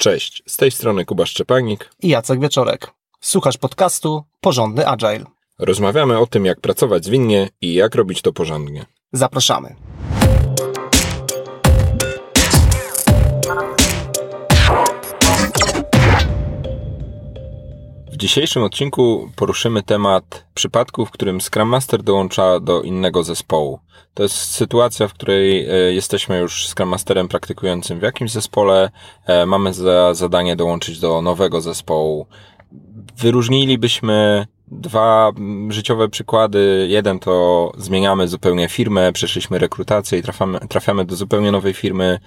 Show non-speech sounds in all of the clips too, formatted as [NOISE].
Cześć, z tej strony Kuba Szczepanik i Jacek Wieczorek. Słuchasz podcastu Porządny Agile. Rozmawiamy o tym, jak pracować zwinnie i jak robić to porządnie. Zapraszamy. Dzisiejszym odcinku poruszymy temat przypadku, w którym Scrum Master dołącza do innego zespołu. To jest sytuacja, w której e, jesteśmy już Scrum Masterem praktykującym w jakimś zespole, e, mamy za zadanie dołączyć do nowego zespołu. Wyróżnilibyśmy dwa życiowe przykłady. Jeden to zmieniamy zupełnie firmę, przeszliśmy rekrutację i trafiamy, trafiamy do zupełnie nowej firmy.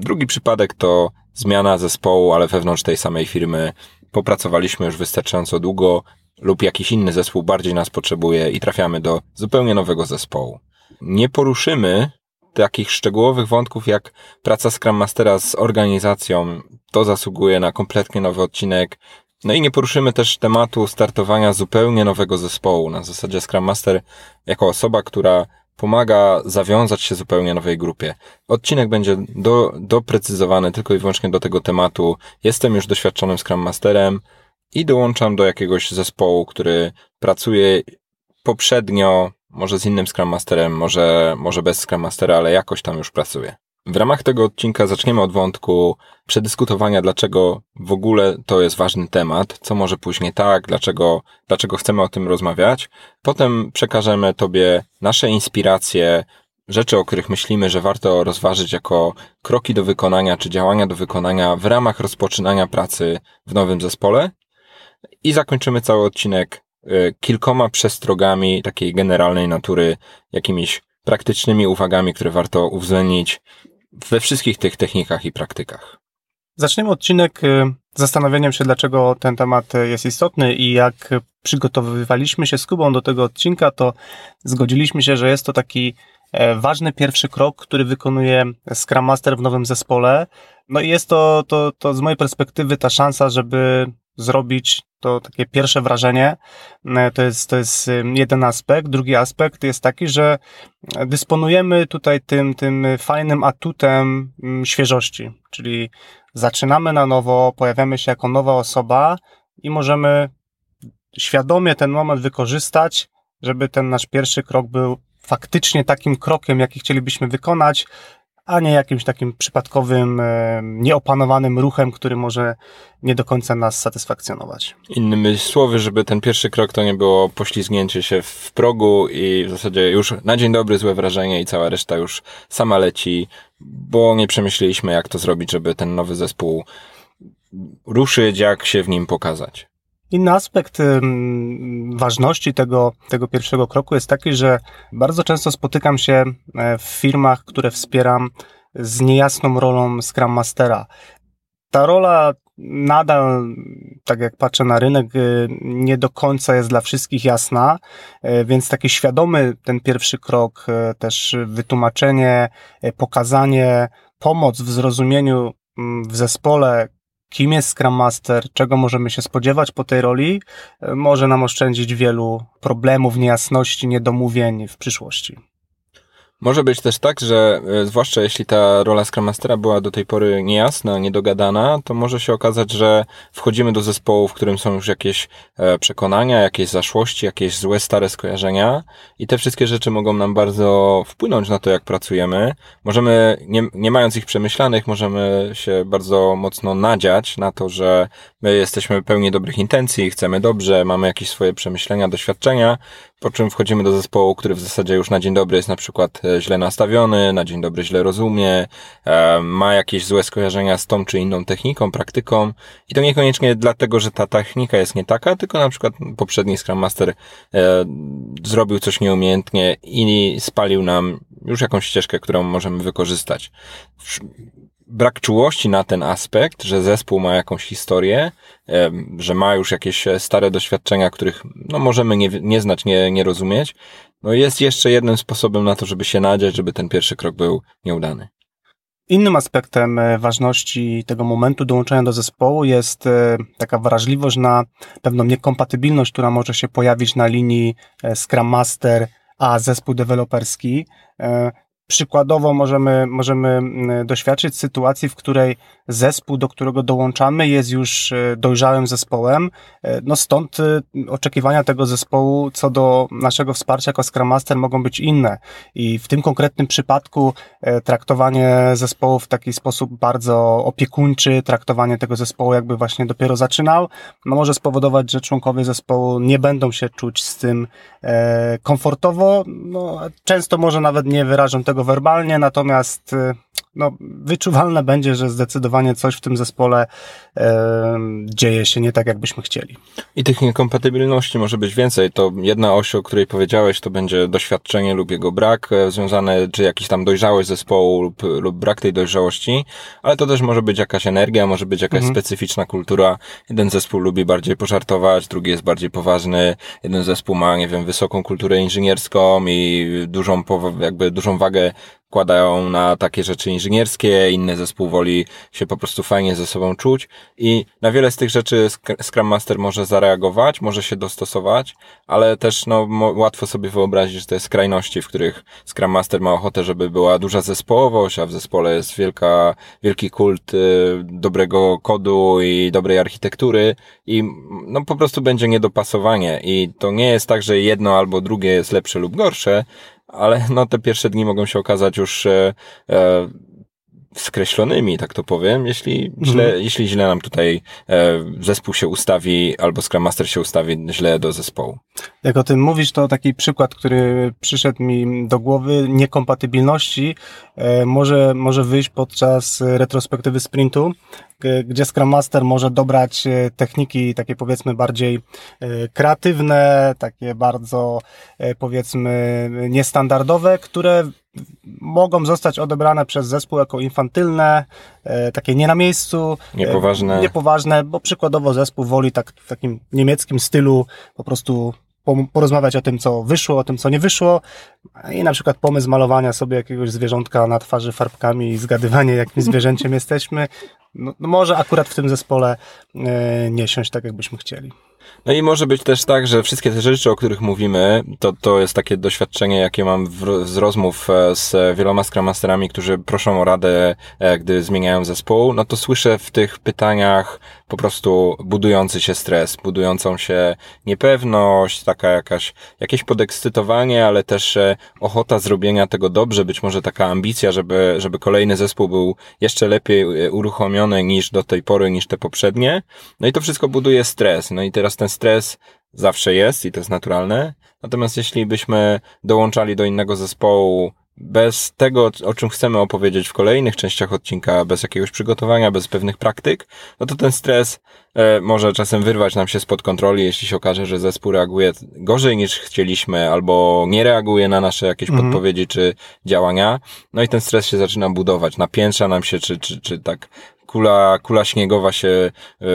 Drugi przypadek to zmiana zespołu, ale wewnątrz tej samej firmy popracowaliśmy już wystarczająco długo lub jakiś inny zespół bardziej nas potrzebuje i trafiamy do zupełnie nowego zespołu. Nie poruszymy takich szczegółowych wątków jak praca Scrum Mastera z organizacją. To zasługuje na kompletnie nowy odcinek. No i nie poruszymy też tematu startowania zupełnie nowego zespołu. Na zasadzie Scrum Master jako osoba, która pomaga zawiązać się zupełnie nowej grupie. Odcinek będzie do, doprecyzowany tylko i wyłącznie do tego tematu. Jestem już doświadczonym Scrum Masterem i dołączam do jakiegoś zespołu, który pracuje poprzednio, może z innym Scrum Masterem, może, może bez Scrum Mastera, ale jakoś tam już pracuje. W ramach tego odcinka zaczniemy od wątku przedyskutowania, dlaczego w ogóle to jest ważny temat, co może później tak, dlaczego, dlaczego chcemy o tym rozmawiać. Potem przekażemy Tobie nasze inspiracje, rzeczy, o których myślimy, że warto rozważyć jako kroki do wykonania czy działania do wykonania w ramach rozpoczynania pracy w nowym zespole. I zakończymy cały odcinek y, kilkoma przestrogami takiej generalnej natury, jakimiś praktycznymi uwagami, które warto uwzględnić we wszystkich tych technikach i praktykach. Zaczniemy odcinek y, zastanowieniem się, dlaczego ten temat jest istotny i jak przygotowywaliśmy się z Kubą do tego odcinka, to zgodziliśmy się, że jest to taki e, ważny pierwszy krok, który wykonuje Scrum Master w nowym zespole. No i jest to, to, to z mojej perspektywy ta szansa, żeby zrobić to takie pierwsze wrażenie. E, to jest, to jest jeden aspekt. Drugi aspekt jest taki, że dysponujemy tutaj tym, tym fajnym atutem świeżości, czyli zaczynamy na nowo, pojawiamy się jako nowa osoba i możemy świadomie ten moment wykorzystać, żeby ten nasz pierwszy krok był faktycznie takim krokiem, jaki chcielibyśmy wykonać, a nie jakimś takim przypadkowym, e, nieopanowanym ruchem, który może nie do końca nas satysfakcjonować. Innymi słowy, żeby ten pierwszy krok to nie było poślizgnięcie się w progu i w zasadzie już na dzień dobry złe wrażenie i cała reszta już sama leci, bo nie przemyśleliśmy jak to zrobić, żeby ten nowy zespół ruszyć, jak się w nim pokazać. Inny aspekt ważności tego, tego pierwszego kroku jest taki, że bardzo często spotykam się e, w firmach, które wspieram z niejasną rolą Scrum Mastera. Ta rola nadal, tak jak patrzę na rynek, e, nie do końca jest dla wszystkich jasna, e, więc taki świadomy ten pierwszy krok, też wytłumaczenie, pokazanie, pomoc w zrozumieniu w zespole, kim jest Scrum Master, czego możemy się spodziewać po tej roli, e, może nam oszczędzić wielu problemów, niejasności, niedomówień w przyszłości. Może być też tak, że e, zwłaszcza jeśli ta rola Scrum Mastera była do tej pory niejasna, niedogadana, to może się okazać, że wchodzimy do zespołu, w którym są już jakieś e, przekonania, jakieś zaszłości, jakieś złe, stare skojarzenia i te wszystkie rzeczy mogą nam bardzo wpłynąć na to, jak pracujemy. Możemy, nie, nie mając ich przemyślanych, możemy się bardzo mocno nadziać na to, że my jesteśmy pełni dobrych intencji, chcemy dobrze, mamy jakieś swoje przemyślenia, doświadczenia, po czym wchodzimy do zespołu, który w zasadzie już na dzień dobry jest na przykład e, źle nastawiony, na dzień dobry źle rozumie, e, ma jakieś złe skojarzenia z tą czy inną techniką, praktyką i to niekoniecznie dlatego, że ta technika jest nie taka, tylko na przykład poprzedni Scrum Master e, zrobił coś nieumiejętnie i spalił nam już jakąś ścieżkę, którą możemy wykorzystać brak czułości na ten aspekt, że zespół ma jakąś historię, że ma już jakieś stare doświadczenia, których no, możemy nie, nie znać, nie, nie rozumieć, no jest jeszcze jednym sposobem na to, żeby się nadziać, żeby ten pierwszy krok był nieudany. Innym aspektem e, ważności tego momentu dołączenia do zespołu jest e, taka wrażliwość na pewną niekompatybilność, która może się pojawić na linii e, Scrum Master a zespół deweloperski przykładowo możemy, możemy mm, doświadczyć sytuacji, w której zespół, do którego dołączamy, jest już e, dojrzałym zespołem. E, no stąd e, oczekiwania tego zespołu co do naszego wsparcia jako Scrum Master mogą być inne. I w tym konkretnym przypadku traktowanie zespołu w taki sposób bardzo opiekuńczy, traktowanie tego zespołu jakby właśnie dopiero zaczynał, no może spowodować, że członkowie zespołu nie będą się czuć z tym komfortowo. No, często może nawet nie wyrażą tego werbalnie, natomiast no, wyczuwalne będzie, że zdecydowanie coś w tym zespole e, dzieje się nie tak, jakbyśmy chcieli. I tych niekompatybilności może być więcej. To jedna oś, o której powiedziałeś, to będzie doświadczenie lub jego brak, e, związane, czy jakiś tam dojrzałość zespołu lub, lub brak tej dojrzałości, ale to też może być jakaś energia, może być jakaś mhm. specyficzna kultura. Jeden zespół lubi bardziej pożartować, drugi jest bardziej poważny, jeden zespół ma, nie wiem, wysoką kulturę inżynierską i dużą, jakby dużą wagę kładają na takie rzeczy inżynierskie, inny zespół woli się po prostu fajnie ze sobą czuć i na wiele z tych rzeczy Scrum Master może zareagować, może się dostosować, ale też no, łatwo sobie wyobrazić, że jest skrajności, w których Scrum Master ma ochotę, żeby była duża zespołowość, a w zespole jest wielka, wielki kult y, dobrego kodu i dobrej architektury i no po prostu będzie niedopasowanie i to nie jest tak, że jedno albo drugie jest lepsze lub gorsze, ale no te pierwsze dni mogą się okazać już e, e, skreślonymi, tak to powiem, jeśli źle, mhm. jeśli źle nam tutaj e, zespół się ustawi, albo Scrum Master się ustawi źle do zespołu. Jak o tym mówisz, to taki przykład, który przyszedł mi do głowy, niekompatybilności e, może, może wyjść podczas retrospektywy sprintu, gdzie Scrum Master może dobrać e, techniki takie powiedzmy bardziej e, kreatywne, takie bardzo e, powiedzmy niestandardowe, które mogą zostać odebrane przez zespół jako infantylne, takie nie na miejscu, niepoważne, niepoważne bo przykładowo zespół woli tak w takim niemieckim stylu po prostu porozmawiać o tym, co wyszło, o tym, co nie wyszło. I na przykład pomysł malowania sobie jakiegoś zwierzątka na twarzy farbkami i zgadywanie, jakim zwierzęciem [LAUGHS] jesteśmy, no, no może akurat w tym zespole e, nie siąść tak, jakbyśmy chcieli. No i może być też tak, że wszystkie te rzeczy, o których mówimy, to, to jest takie doświadczenie, jakie mam w, z rozmów e, z wieloma Scrum którzy proszą o radę, e, gdy zmieniają zespół, no to słyszę w tych pytaniach po prostu budujący się stres, budującą się niepewność, taka jakaś, jakieś podekscytowanie, ale też e, ochota zrobienia tego dobrze, być może taka ambicja, żeby, żeby kolejny zespół był jeszcze lepiej uruchomiony niż do tej pory, niż te poprzednie. No i to wszystko buduje stres. No i teraz ten stres zawsze jest i to jest naturalne. Natomiast jeśli byśmy dołączali do innego zespołu bez tego, o czym chcemy opowiedzieć w kolejnych częściach odcinka, bez jakiegoś przygotowania, bez pewnych praktyk, no to ten stres e, może czasem wyrwać nam się spod kontroli, jeśli się okaże, że zespół reaguje gorzej niż chcieliśmy, albo nie reaguje na nasze jakieś mhm. podpowiedzi czy działania. No i ten stres się zaczyna budować, napiętrza nam się, czy, czy, czy tak kula, kula śniegowa się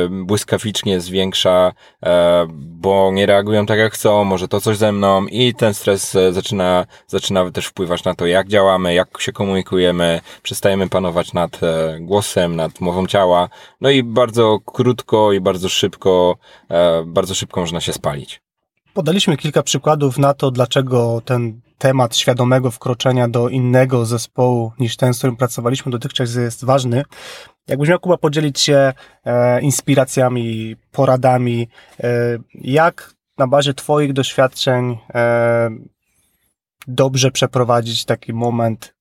błyskawicznie zwiększa, e, bo nie reagują tak jak chcą, może to coś ze mną i ten stres e, zaczyna, zaczyna też wpływać na to, jak działamy, jak się komunikujemy, przestajemy panować nad e, głosem, nad mową ciała, no i bardzo krótko i bardzo szybko, bardzo szybko można się spalić. Podaliśmy kilka przykładów na to, dlaczego ten temat świadomego wkroczenia do innego zespołu niż ten, z którym pracowaliśmy dotychczas jest ważny. Jakbyś miał Kuba podzielić się e, inspiracjami, poradami, e, jak na bazie Twoich doświadczeń e, dobrze przeprowadzić taki moment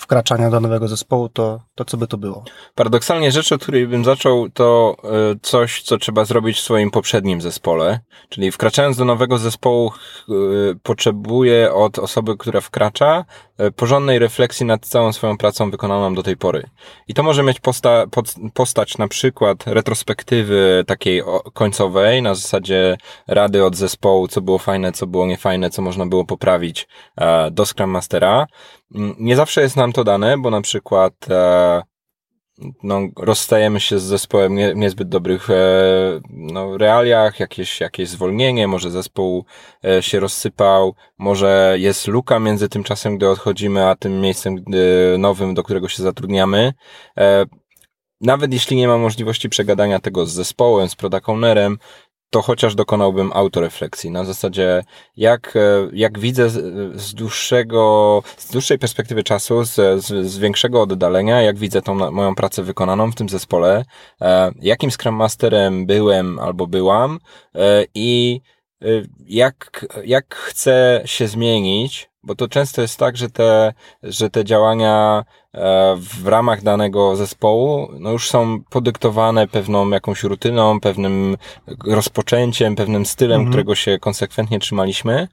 wkraczania do nowego zespołu, to, to co by to było? Paradoksalnie rzecz, od której bym zaczął, to e, coś, co trzeba zrobić w swoim poprzednim zespole. Czyli wkraczając do nowego zespołu, e, potrzebuję od osoby, która wkracza, porządnej refleksji nad całą swoją pracą wykonaną do tej pory. I to może mieć posta, postać na przykład retrospektywy takiej końcowej, na zasadzie rady od zespołu, co było fajne, co było niefajne, co można było poprawić do Scrum Mastera. Mm, nie zawsze jest nam to dane, bo na przykład e, no, rozstajemy się z zespołem nie, niezbyt dobrych e, no, realiach, jakieś, jakieś zwolnienie, może zespół e, się rozsypał, może jest luka między tym czasem, gdy odchodzimy, a tym miejscem e, nowym, do którego się zatrudniamy. E, nawet jeśli nie ma możliwości przegadania tego z zespołem, z product ownerem, to chociaż dokonałbym autorefleksji. Na zasadzie, jak, e, jak widzę z, z dłuższego, z dłuższej perspektywy czasu, z, z, z większego oddalenia, jak widzę tą moją pracę wykonaną w tym zespole, e, jakim Scrum Masterem byłem albo byłam e, i e, jak, jak chcę się zmienić, bo to często jest tak, że te, że te działania e, w ramach danego zespołu no już są podyktowane pewną jakąś rutyną, pewnym rozpoczęciem, pewnym stylem, mhm. którego się konsekwentnie trzymaliśmy.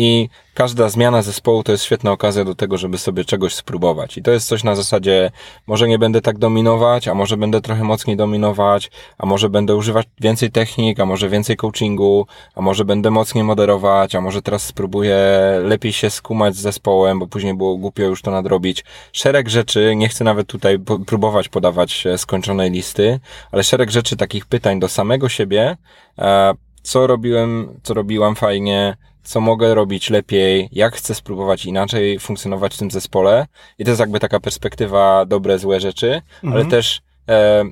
I każda zmiana zespołu to jest świetna okazja do tego, żeby sobie czegoś spróbować. I to jest coś na zasadzie, może nie będę tak dominować, a może będę trochę mocniej dominować, a może będę używać więcej technik, a może więcej coachingu, a może będę mocniej moderować, a może teraz spróbuję lepiej się skumać z zespołem, bo później było głupio już to nadrobić. Szereg rzeczy, nie chcę nawet tutaj próbować podawać e, skończonej listy, ale szereg rzeczy, takich pytań do samego siebie, e, co robiłem, co robiłam fajnie, co mogę robić lepiej, jak chcę spróbować inaczej funkcjonować w tym zespole. I to jest jakby taka perspektywa dobre, złe rzeczy, mhm. ale też e,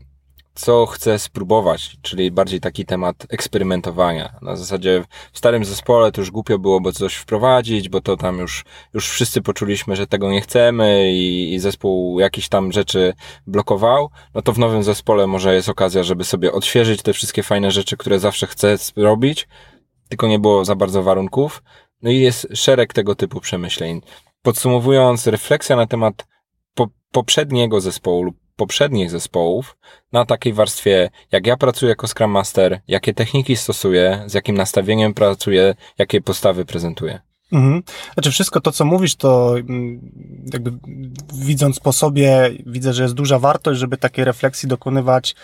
co chcę spróbować, czyli bardziej taki temat eksperymentowania. Na zasadzie w starym zespole to już głupio było, bo coś wprowadzić, bo to tam już, już wszyscy poczuliśmy, że tego nie chcemy i, i zespół jakieś tam rzeczy blokował. No to w nowym zespole może jest okazja, żeby sobie odświeżyć te wszystkie fajne rzeczy, które zawsze chcę robić, tylko nie było za bardzo warunków. No i jest szereg tego typu przemyśleń. Podsumowując, refleksja na temat po, poprzedniego zespołu lub poprzednich zespołów na takiej warstwie, jak ja pracuję jako Scrum Master, jakie techniki stosuję, z jakim nastawieniem pracuję, jakie postawy prezentuję. Mhm. Znaczy wszystko to, co mówisz, to mm, jakby widząc po sobie, widzę, że jest duża wartość, żeby takiej refleksji dokonywać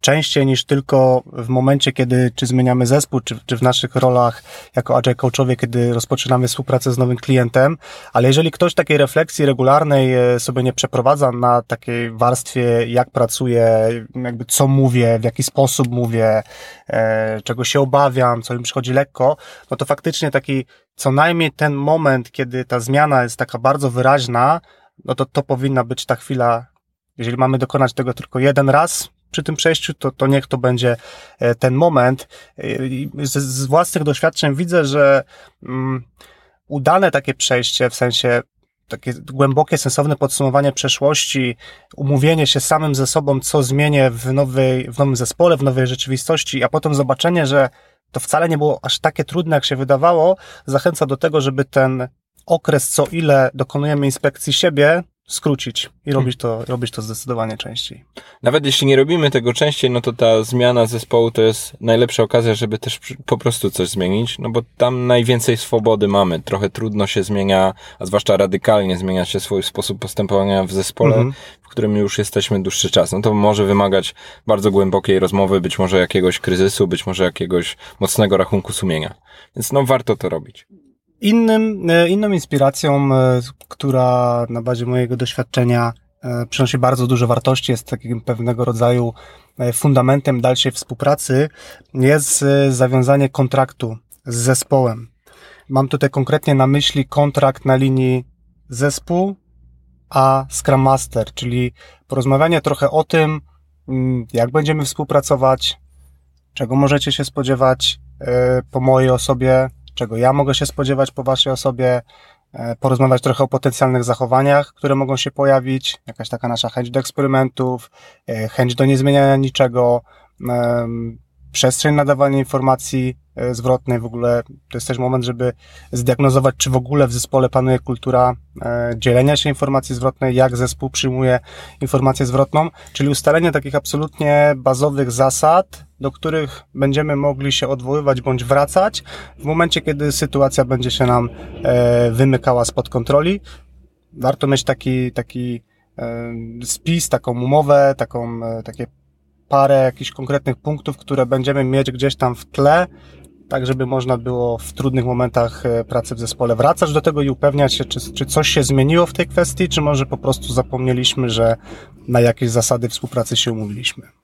częściej niż tylko w momencie, kiedy czy zmieniamy zespół, czy, czy w naszych rolach jako agile coachowie, kiedy rozpoczynamy współpracę z nowym klientem, ale jeżeli ktoś takiej refleksji regularnej e, sobie nie przeprowadza na takiej warstwie, jak pracuję, jakby co mówię, w jaki sposób mówię, e, czego się obawiam, co mi przychodzi lekko, no to faktycznie taki co najmniej ten moment, kiedy ta zmiana jest taka bardzo wyraźna, no to to powinna być ta chwila, jeżeli mamy dokonać tego tylko jeden raz, przy tym przejściu, to, to niech to będzie e, ten moment. E, z, z własnych doświadczeń widzę, że um, udane takie przejście, w sensie takie głębokie, sensowne podsumowanie przeszłości, umówienie się samym ze sobą, co zmienię w, nowej, w nowym zespole, w nowej rzeczywistości, a potem zobaczenie, że to wcale nie było aż takie trudne, jak się wydawało, zachęca do tego, żeby ten okres, co ile dokonujemy inspekcji siebie, skrócić i robić to, robić to zdecydowanie częściej. Nawet jeśli nie robimy tego częściej, no to ta zmiana zespołu to jest najlepsza okazja, żeby też po prostu coś zmienić, no bo tam najwięcej swobody mamy. Trochę trudno się zmienia, a zwłaszcza radykalnie zmienia się swój sposób postępowania w zespole, mhm. w którym już jesteśmy dłuższy czas. No to może wymagać bardzo głębokiej rozmowy, być może jakiegoś kryzysu, być może jakiegoś mocnego rachunku sumienia. Więc no warto to robić. Innym, e, inną inspiracją, e, która na bazie mojego doświadczenia e, przynosi bardzo dużo wartości, jest takim pewnego rodzaju fundamentem dalszej współpracy, jest zawiązanie kontraktu z zespołem. Mam tutaj konkretnie na myśli kontrakt na linii zespół a Scrum Master, czyli porozmawianie trochę o tym, mm, jak będziemy współpracować, czego możecie się spodziewać po mojej osobie, czego ja mogę się spodziewać po waszej osobie, e, porozmawiać trochę o potencjalnych zachowaniach, które mogą się pojawić, jakaś taka nasza chęć do eksperymentów, e, chęć do niezmieniania niczego, przestrzeń nadawania informacji e, zwrotnej w ogóle. To jest też moment, żeby zdiagnozować, czy w ogóle w zespole panuje kultura dzielenia się informacji zwrotnej, jak zespół przyjmuje informację zwrotną, czyli ustalenie takich absolutnie bazowych zasad, do których będziemy mogli się odwoływać bądź wracać w momencie, kiedy sytuacja będzie się nam e, wymykała spod kontroli. Warto mieć taki, taki e, spis, taką umowę, taką, e, takie parę jakichś konkretnych punktów, które będziemy mieć gdzieś tam w tle, tak żeby można było w trudnych momentach pracy w zespole wracać do tego i upewniać się, czy, czy coś się zmieniło w tej kwestii, czy może po prostu zapomnieliśmy, że na jakieś zasady współpracy się umówiliśmy.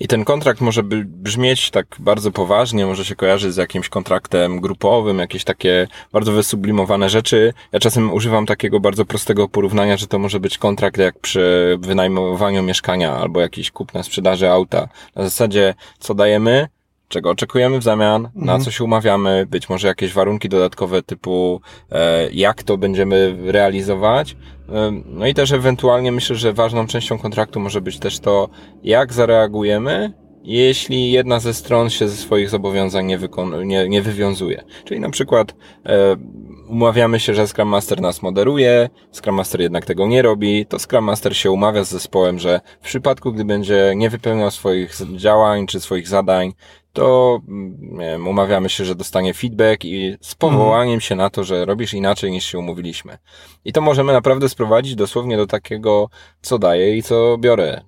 I ten kontrakt może brzmieć tak bardzo poważnie, może się kojarzyć z jakimś kontraktem grupowym, jakieś takie bardzo wysublimowane rzeczy. Ja czasem używam takiego bardzo prostego porównania, że to może być kontrakt jak przy wynajmowaniu mieszkania albo jakiejś kupna sprzedaży auta. Na zasadzie, co dajemy, czego oczekujemy w zamian, na Mhm. co się umawiamy, być może jakieś warunki dodatkowe typu e, jak to będziemy realizować. E, No i też ewentualnie myślę, że ważną częścią kontraktu może być też to, jak zareagujemy, jeśli jedna ze stron się ze swoich zobowiązań nie, nie, nie wywiązuje. Czyli na przykład e, umawiamy się, że Scrum Master nas moderuje, Scrum Master jednak tego nie robi, to Scrum Master się umawia z zespołem, że w przypadku, gdy będzie nie wypełniał swoich działań czy swoich zadań, to mm, wiem, umawiamy się, że dostanie feedback i z powołaniem się na to, że robisz inaczej niż się umówiliśmy. I to możemy naprawdę sprowadzić dosłownie do takiego, co daję i co biorę.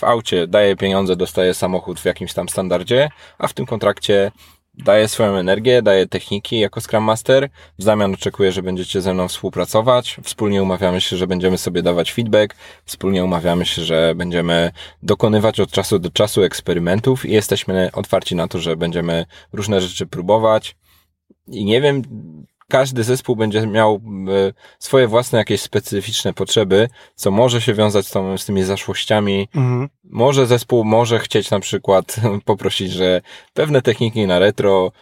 W aucie daję pieniądze, dostaję samochód w jakimś tam standardzie, a w tym kontrakcie daję swoją energię, daję techniki jako Scrum Master. W zamian oczekuję, że będziecie ze mną współpracować. Wspólnie umawiamy się, że będziemy sobie dawać feedback. Wspólnie umawiamy się, że będziemy dokonywać od czasu do czasu eksperymentów i jesteśmy otwarci na to, że będziemy różne rzeczy próbować. I nie wiem, każdy zespół będzie miał e, swoje własne jakieś specyficzne potrzeby, co może się wiązać z, tą, z tymi zaszłościami Mhm. może zespół może chcieć na przykład [LAUGHS] poprosić, że pewne techniki na retro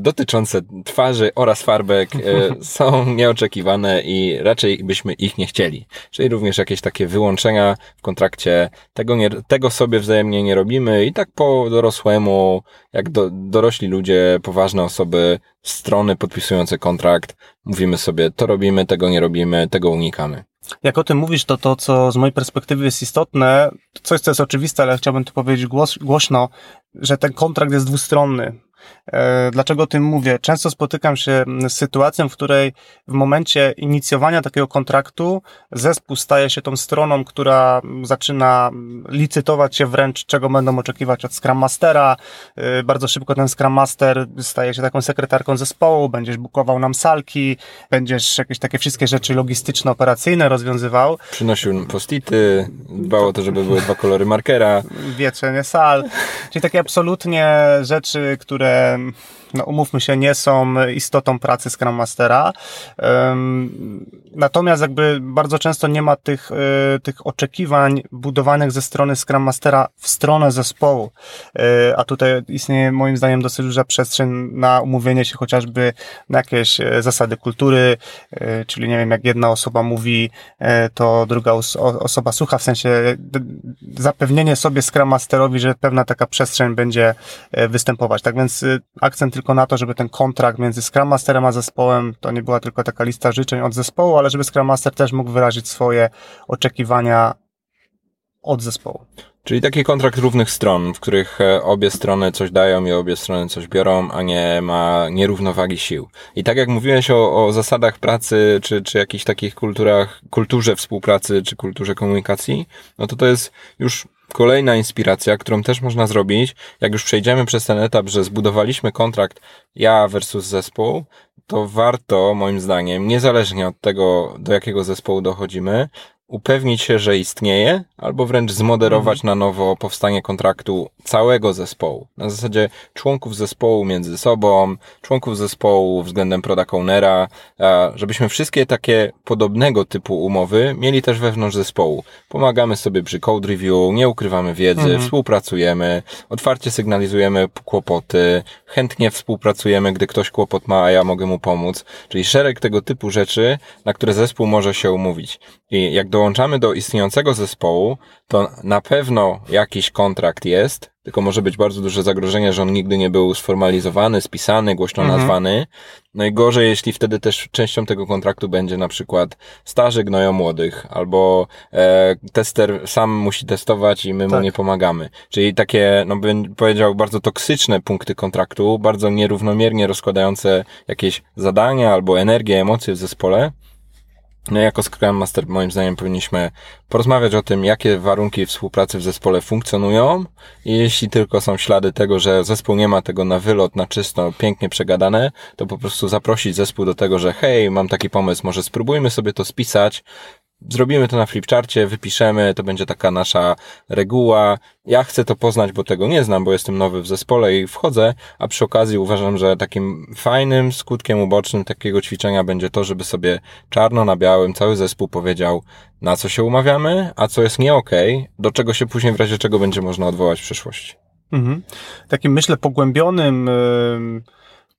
dotyczące twarzy oraz farbek e, [LAUGHS] są nieoczekiwane i raczej byśmy ich nie chcieli. Czyli również jakieś takie wyłączenia w kontrakcie, tego, nie, tego sobie wzajemnie nie robimy i tak po dorosłemu, jak do, dorośli ludzie, poważne osoby, strony podpisujące kontrakt, mówimy sobie to robimy, tego nie robimy, tego unikamy. Jak o tym mówisz, to to, co z mojej perspektywy jest istotne, to coś, co jest oczywiste, ale chciałbym to powiedzieć głos, głośno, że ten kontrakt jest dwustronny. E, Dlaczego o tym mówię? Często spotykam się z sytuacją, w której w momencie inicjowania takiego kontraktu zespół staje się tą stroną, która zaczyna licytować się wręcz, czego będą oczekiwać od Scrum Mastera. E, Bardzo szybko ten Scrum Master staje się taką sekretarką zespołu, będziesz bukował nam salki, będziesz jakieś takie wszystkie rzeczy logistyczno-operacyjne rozwiązywał. Przynosił postity, dbał o to, żeby były dwa kolory markera. wieczenie sal, czyli takie absolutnie rzeczy, które, um, no umówmy się, nie są istotą pracy Scrum Mastera. Natomiast jakby bardzo często nie ma tych, y, tych oczekiwań budowanych ze strony Scrum Mastera w stronę zespołu. Y, A tutaj istnieje moim zdaniem dosyć duża przestrzeń na umówienie się chociażby na jakieś e, zasady kultury, czyli nie wiem, jak jedna osoba mówi, e, to druga osoba słucha, w sensie zapewnienie sobie Scrum Masterowi, że pewna taka przestrzeń będzie e, występować. Tak więc akcent tylko na to, żeby ten kontrakt między Scrum Masterem a zespołem to nie była tylko taka lista życzeń od zespołu, ale żeby Scrum Master też mógł wyrazić swoje oczekiwania od zespołu. Czyli taki kontrakt równych stron, w których e, obie strony coś dają i obie strony coś biorą, a nie ma nierównowagi sił. I tak jak mówiłeś o, o zasadach pracy, czy, czy jakichś takich kulturach, kulturze współpracy, czy kulturze komunikacji, no to to jest już kolejna inspiracja, którą też można zrobić, jak już przejdziemy przez ten etap, że zbudowaliśmy kontrakt ja versus zespół, to warto, moim zdaniem, niezależnie od tego, do jakiego zespołu dochodzimy, upewnić się, że istnieje, albo wręcz zmoderować na nowo powstanie kontraktu całego zespołu. Na zasadzie członków zespołu między sobą, członków zespołu względem product ownera, żebyśmy wszystkie takie podobnego typu umowy mieli też wewnątrz zespołu. Pomagamy sobie przy code review, nie ukrywamy wiedzy, współpracujemy, otwarcie sygnalizujemy kłopoty, chętnie współpracujemy, gdy ktoś kłopot ma, a ja mogę mu pomóc. Czyli szereg tego typu rzeczy, na które zespół może się umówić. I jak dołączamy do istniejącego zespołu, to na pewno jakiś kontrakt jest, tylko może być bardzo duże zagrożenie, że on nigdy nie był sformalizowany, spisany, głośno Mhm. nazwany. No i gorzej, jeśli wtedy też częścią tego kontraktu będzie na przykład starzy gnoją młodych, albo e, tester sam musi testować i my mu Tak. nie pomagamy. Czyli takie, no bym powiedział, bardzo toksyczne punkty kontraktu, bardzo nierównomiernie rozkładające jakieś zadania albo energię, emocje w zespole. No jako Scrum Master moim zdaniem powinniśmy porozmawiać o tym, jakie warunki współpracy w zespole funkcjonują. I jeśli tylko są ślady tego, że zespół nie ma tego na wylot, na czysto, pięknie przegadane, to po prostu zaprosić zespół do tego, że hej, mam taki pomysł, może spróbujmy sobie to spisać, Zrobimy to na flipcharcie, wypiszemy, to będzie taka nasza reguła. Ja chcę to poznać, bo tego nie znam, bo jestem nowy w zespole i wchodzę, a przy okazji uważam, że takim fajnym skutkiem ubocznym takiego ćwiczenia będzie to, żeby sobie czarno na białym cały zespół powiedział, na co się umawiamy, a co jest nie okej, do czego się później w razie czego będzie można odwołać w przyszłości. Mhm. Takim myślę pogłębionym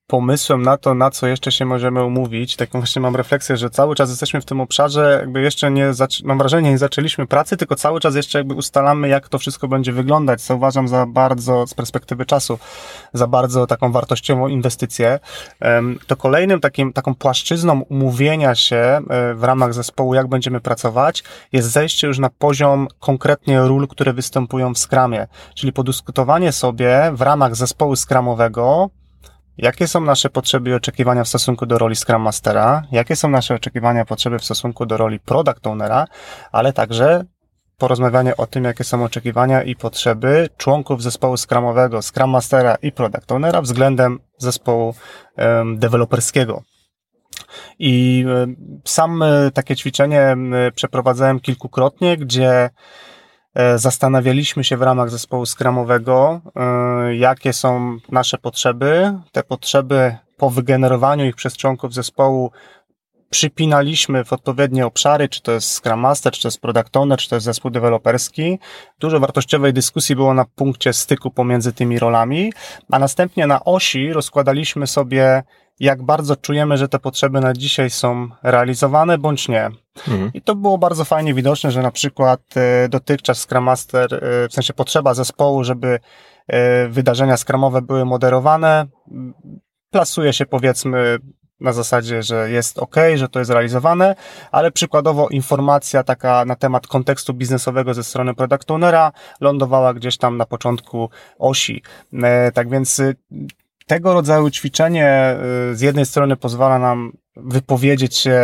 pomysłem na to, na co jeszcze się możemy umówić. Taką właśnie mam refleksję, że cały czas jesteśmy w tym obszarze, jakby jeszcze nie, mam wrażenie, nie zaczęliśmy pracy, tylko cały czas jeszcze jakby ustalamy, jak to wszystko będzie wyglądać, co uważam za bardzo, z perspektywy czasu, za bardzo taką wartościową inwestycję. To kolejnym takim, taką płaszczyzną umówienia się e, w ramach zespołu, jak będziemy pracować, jest zejście już na poziom konkretnie ról, które występują w skramie, czyli podyskutowanie sobie w ramach zespołu skramowego, Jakie są nasze potrzeby i oczekiwania w stosunku do roli Scrum Mastera? Jakie są nasze oczekiwania, potrzeby w stosunku do roli Product Ownera? Ale także porozmawianie o tym, jakie są oczekiwania i potrzeby członków zespołu Scrumowego, Scrum Mastera i Product Ownera względem zespołu um, deweloperskiego. I sam um, takie ćwiczenie przeprowadzałem kilkukrotnie, gdzie E, zastanawialiśmy się w ramach zespołu skramowego, e, jakie są nasze potrzeby. Te potrzeby po wygenerowaniu ich przez członków zespołu przypinaliśmy w odpowiednie obszary, czy to jest Scrum Master, czy to jest Product Owner, czy to jest zespół deweloperski. Dużo wartościowej dyskusji było na punkcie styku pomiędzy tymi rolami, a następnie na osi rozkładaliśmy sobie jak bardzo czujemy, że te potrzeby na dzisiaj są realizowane bądź nie. Mhm. I to było bardzo fajnie widoczne, że na przykład e, dotychczas Scrum Master, e, w sensie potrzeba zespołu, żeby e, wydarzenia skramowe były moderowane, plasuje się powiedzmy na zasadzie, że jest ok, że to jest realizowane, ale przykładowo informacja taka na temat kontekstu biznesowego ze strony product ownera lądowała gdzieś tam na początku osi. Tak więc tego rodzaju ćwiczenie y, z jednej strony pozwala nam wypowiedzieć się,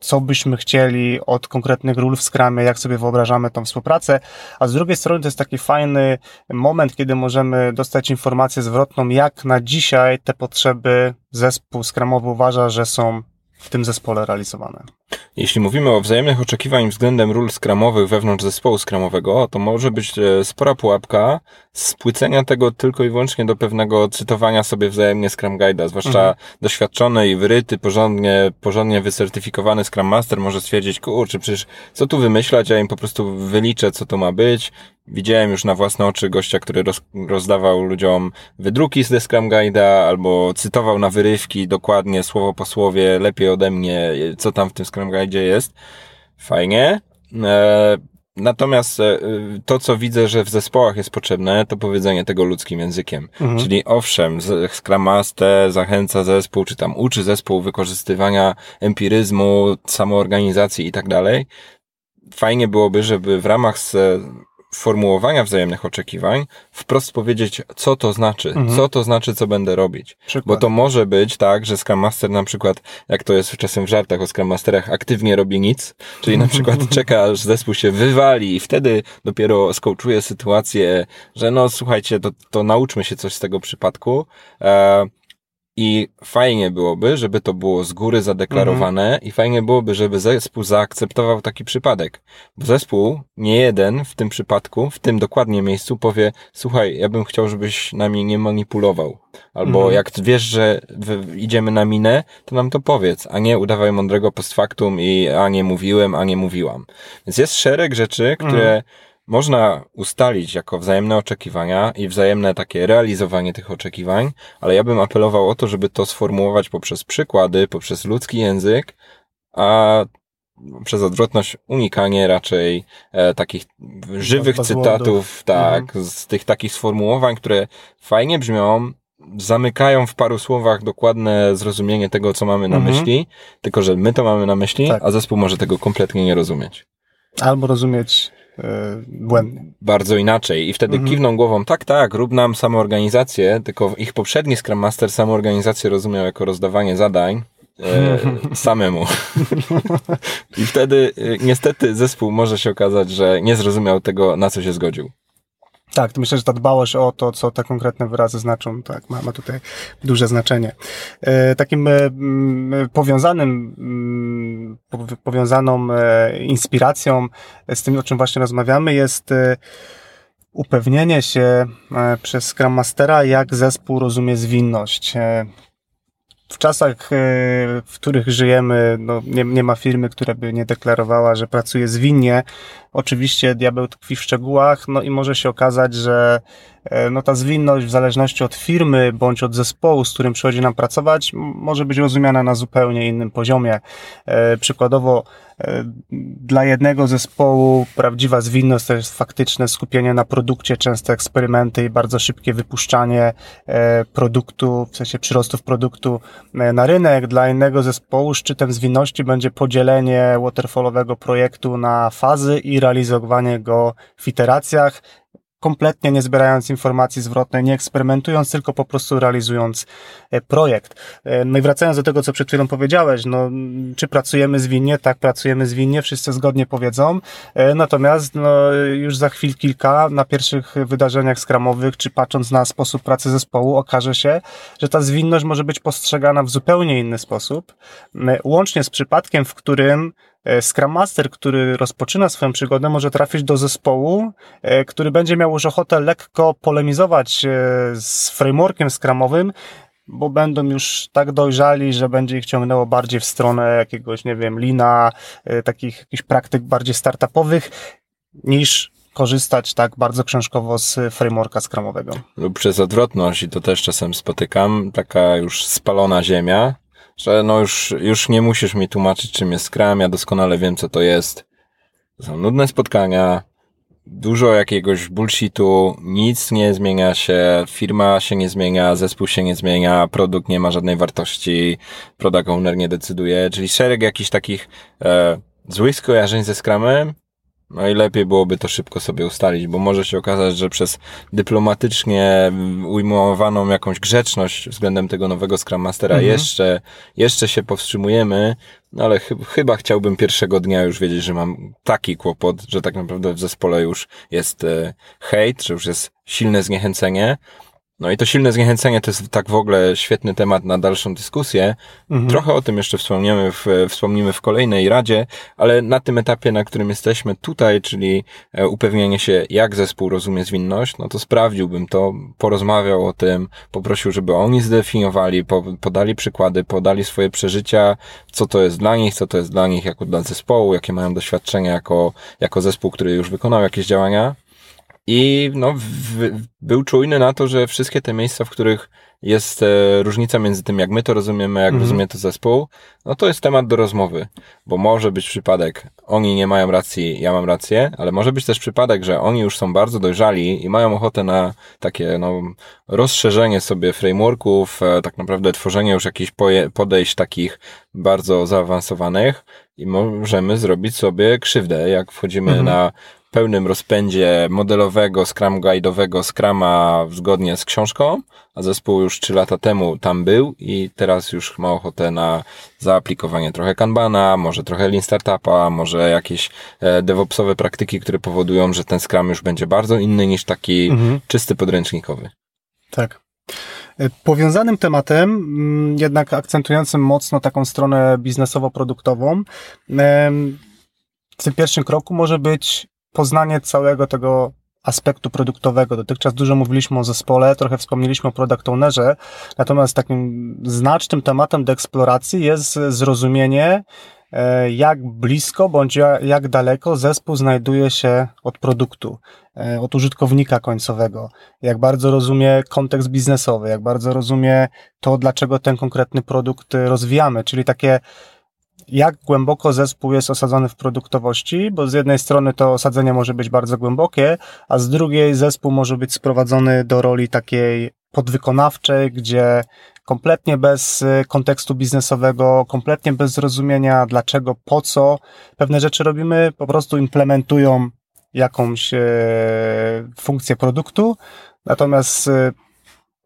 co byśmy chcieli od konkretnych ról w Scrumie, jak sobie wyobrażamy tą współpracę, a z drugiej strony to jest taki fajny moment, kiedy możemy dostać informację zwrotną, jak na dzisiaj te potrzeby zespół Scrumowy uważa, że są w tym zespole realizowane. Jeśli mówimy o wzajemnych oczekiwań względem ról skramowych wewnątrz zespołu skramowego, to może być e, spora pułapka spłycenia tego tylko i wyłącznie do pewnego cytowania sobie wzajemnie Scrum Guide'a, zwłaszcza mhm. doświadczony i wyryty, porządnie, porządnie wycertyfikowany Scrum Master może stwierdzić, kurczę, przecież co tu wymyślać, ja im po prostu wyliczę, co to ma być, Widziałem już na własne oczy gościa, który roz, rozdawał ludziom wydruki z Scrum Guide'a albo cytował na wyrywki dokładnie słowo po słowie, lepiej ode mnie, co tam w tym Scrum Guide'zie jest. Fajnie. E, natomiast e, to, co widzę, że w zespołach jest potrzebne, to powiedzenie tego ludzkim językiem. Mhm. Czyli owszem, Scrum Master zachęca zespół, czy tam uczy zespół wykorzystywania empiryzmu, samoorganizacji i tak dalej. Fajnie byłoby, żeby w ramach formułowania wzajemnych oczekiwań wprost powiedzieć, co to znaczy, mhm. co to znaczy, co będę robić. Przykład. Bo to może być tak, że Scrum Master na przykład, jak to jest czasem w żartach o Scrum Masterach, aktywnie robi nic, czyli na [LAUGHS] przykład czeka, aż zespół się wywali i wtedy dopiero skołczuje sytuację, że no słuchajcie, to, to nauczmy się coś z tego przypadku. E, i fajnie byłoby, żeby to było z góry zadeklarowane mhm. i fajnie byłoby, żeby zespół zaakceptował taki przypadek. Bo zespół, nie jeden w tym przypadku, w tym dokładnie miejscu powie, słuchaj, ja bym chciał, żebyś nami nie manipulował. Albo mhm. jak wiesz, że idziemy na minę, to nam to powiedz, a nie udawaj mądrego post factum i a nie mówiłem, a nie mówiłam. Więc jest szereg rzeczy, które mhm można ustalić jako wzajemne oczekiwania i wzajemne takie realizowanie tych oczekiwań, ale ja bym apelował o to, żeby to sformułować poprzez przykłady, poprzez ludzki język, a przez odwrotność unikanie raczej e, takich żywych cytatów, tak, mhm. z tych takich sformułowań, które fajnie brzmią, zamykają w paru słowach dokładne zrozumienie tego, co mamy na mhm. myśli, tylko że my to mamy na myśli, tak. a zespół może tego kompletnie nie rozumieć. Albo rozumieć E. Bardzo inaczej. I wtedy mhm. kiwną głową, tak, tak, rób nam samoorganizację, tylko ich poprzedni Scrum Master samoorganizację rozumiał jako rozdawanie zadań, e, [LAUGHS] samemu. I wtedy e, niestety zespół może się okazać, że nie zrozumiał tego, na co się zgodził. Tak, myślę, że ta dbałość o to, co te konkretne wyrazy znaczą, tak, ma, ma tutaj duże znaczenie. E, takim e, powiązanym, po, powiązaną e, inspiracją z tym, o czym właśnie rozmawiamy, jest e, upewnienie się e, przez Scrum Mastera, jak zespół rozumie zwinność. W czasach, e, w których żyjemy, no, nie, nie ma firmy, która by nie deklarowała, że pracuje zwinnie. Oczywiście diabeł tkwi w szczegółach, no i może się okazać, że e, no, ta zwinność w zależności od firmy bądź od zespołu, z którym przychodzi nam pracować, może być rozumiana na zupełnie innym poziomie. E, przykładowo, dla jednego zespołu prawdziwa zwinność to jest faktyczne skupienie na produkcie, częste eksperymenty i bardzo szybkie wypuszczanie produktu, w sensie przyrostów produktu E, na rynek. Dla innego zespołu szczytem zwinności będzie podzielenie waterfallowego projektu na fazy i realizowanie go w iteracjach kompletnie nie zbierając informacji zwrotnej, nie eksperymentując, tylko po prostu realizując e, projekt. E, no i wracając do tego, co przed chwilą powiedziałeś, no, czy pracujemy zwinnie? Tak, pracujemy zwinnie, wszyscy zgodnie powiedzą, e, natomiast no, już za chwil kilka na pierwszych wydarzeniach skramowych, czy patrząc na sposób pracy zespołu, okaże się, że ta zwinność może być postrzegana w zupełnie inny sposób, łącznie z przypadkiem, w którym Scrum Master, który rozpoczyna swoją przygodę, może trafić do zespołu, e, który będzie miał już ochotę lekko polemizować e, z frameworkiem Scrumowym, bo będą już tak dojrzali, że będzie ich ciągnęło bardziej w stronę jakiegoś, nie wiem, lina, takich jakichś praktyk bardziej startupowych, niż korzystać tak bardzo książkowo z frameworka Scrumowego. Lub przez odwrotność, i to też czasem spotykam, taka już spalona ziemia, że no już, już nie musisz mi tłumaczyć, czym jest Scrum, ja doskonale wiem, co to jest. To są nudne spotkania, dużo jakiegoś bullshitu, nic nie zmienia się, firma się nie zmienia, zespół się nie zmienia, produkt nie ma żadnej wartości, product owner nie decyduje, czyli szereg jakichś takich e, złych skojarzeń ze Scrumem, no i lepiej byłoby to szybko sobie ustalić, bo może się okazać, że przez dyplomatycznie ujmowaną jakąś grzeczność względem tego nowego Scrum Mastera mhm. jeszcze, jeszcze się powstrzymujemy, no ale ch chyba chciałbym pierwszego dnia już wiedzieć, że mam taki kłopot, że tak naprawdę w zespole już jest e, hejt, że już jest silne zniechęcenie, no i to silne zniechęcenie to jest tak w ogóle świetny temat na dalszą dyskusję. Mhm. Trochę o tym jeszcze wspomniemy w, wspomnimy w kolejnej radzie, ale na tym etapie, na którym jesteśmy tutaj, czyli e, upewnienie się, jak zespół rozumie zwinność, no to sprawdziłbym to, porozmawiał o tym, poprosił, żeby oni zdefiniowali, po, podali przykłady, podali swoje przeżycia, co to jest dla nich, co to jest dla nich jako dla zespołu, jakie mają doświadczenia jako, jako zespół, który już wykonał jakieś działania. I no, w, był czujny na to, że wszystkie te miejsca, w których jest e, różnica między tym, jak my to rozumiemy, jak mm rozumie to zespół, no to jest temat do rozmowy, bo może być przypadek, oni nie mają racji, ja mam rację, ale może być też przypadek, że oni już są bardzo dojrzali i mają ochotę na takie, no, rozszerzenie sobie frameworków, e, tak naprawdę tworzenie już jakichś podejść takich bardzo zaawansowanych i możemy zrobić sobie krzywdę, jak wchodzimy mm na pełnym rozpędzie modelowego, Scrum Guide'owego Scrama zgodnie z książką, a zespół już trzy lata temu tam był i teraz już ma ochotę na zaaplikowanie trochę Kanbana, może trochę Lean Startupa, może jakieś e, DevOpsowe praktyki, które powodują, że ten Scrum już będzie bardzo inny niż taki mhm. czysty podręcznikowy. Tak. E, powiązanym tematem, mm, jednak akcentującym mocno taką stronę biznesowo-produktową, w tym pierwszym kroku może być poznanie całego tego aspektu produktowego. Dotychczas dużo mówiliśmy o zespole, trochę wspomnieliśmy o product ownerze, natomiast takim znacznym tematem do eksploracji jest zrozumienie, e, jak blisko bądź jak daleko zespół znajduje się od produktu, e, od użytkownika końcowego, jak bardzo rozumie kontekst biznesowy, jak bardzo rozumie to, dlaczego ten konkretny produkt rozwijamy, czyli takie jak głęboko zespół jest osadzony w produktowości, bo z jednej strony to osadzenie może być bardzo głębokie, a z drugiej zespół może być sprowadzony do roli takiej podwykonawczej, gdzie kompletnie bez y, kontekstu biznesowego, kompletnie bez zrozumienia dlaczego, po co pewne rzeczy robimy, po prostu implementują jakąś e, funkcję produktu, natomiast e,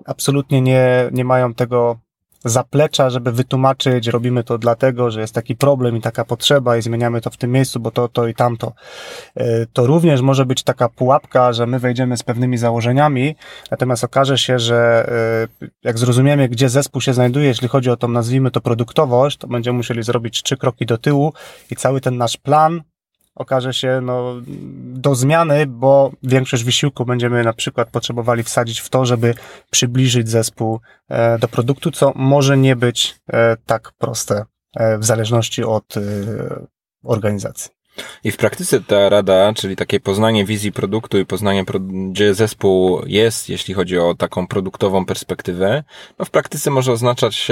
absolutnie nie, nie mają tego zaplecza, żeby wytłumaczyć, robimy to dlatego, że jest taki problem i taka potrzeba i zmieniamy to w tym miejscu, bo to, to i tamto. E, to również może być taka pułapka, że my wejdziemy z pewnymi założeniami, natomiast okaże się, że e, jak zrozumiemy, gdzie zespół się znajduje, jeśli chodzi o tą, nazwijmy to produktowość, to będziemy musieli zrobić trzy kroki do tyłu i cały ten nasz plan okaże się no, do zmiany, bo większość wysiłku będziemy na przykład potrzebowali wsadzić w to, żeby przybliżyć zespół e, do produktu, co może nie być e, tak proste e, w zależności od organizacji. I w praktyce ta rada, czyli takie poznanie wizji produktu i poznanie, gdzie zespół jest, jeśli chodzi o taką produktową perspektywę, no w praktyce może oznaczać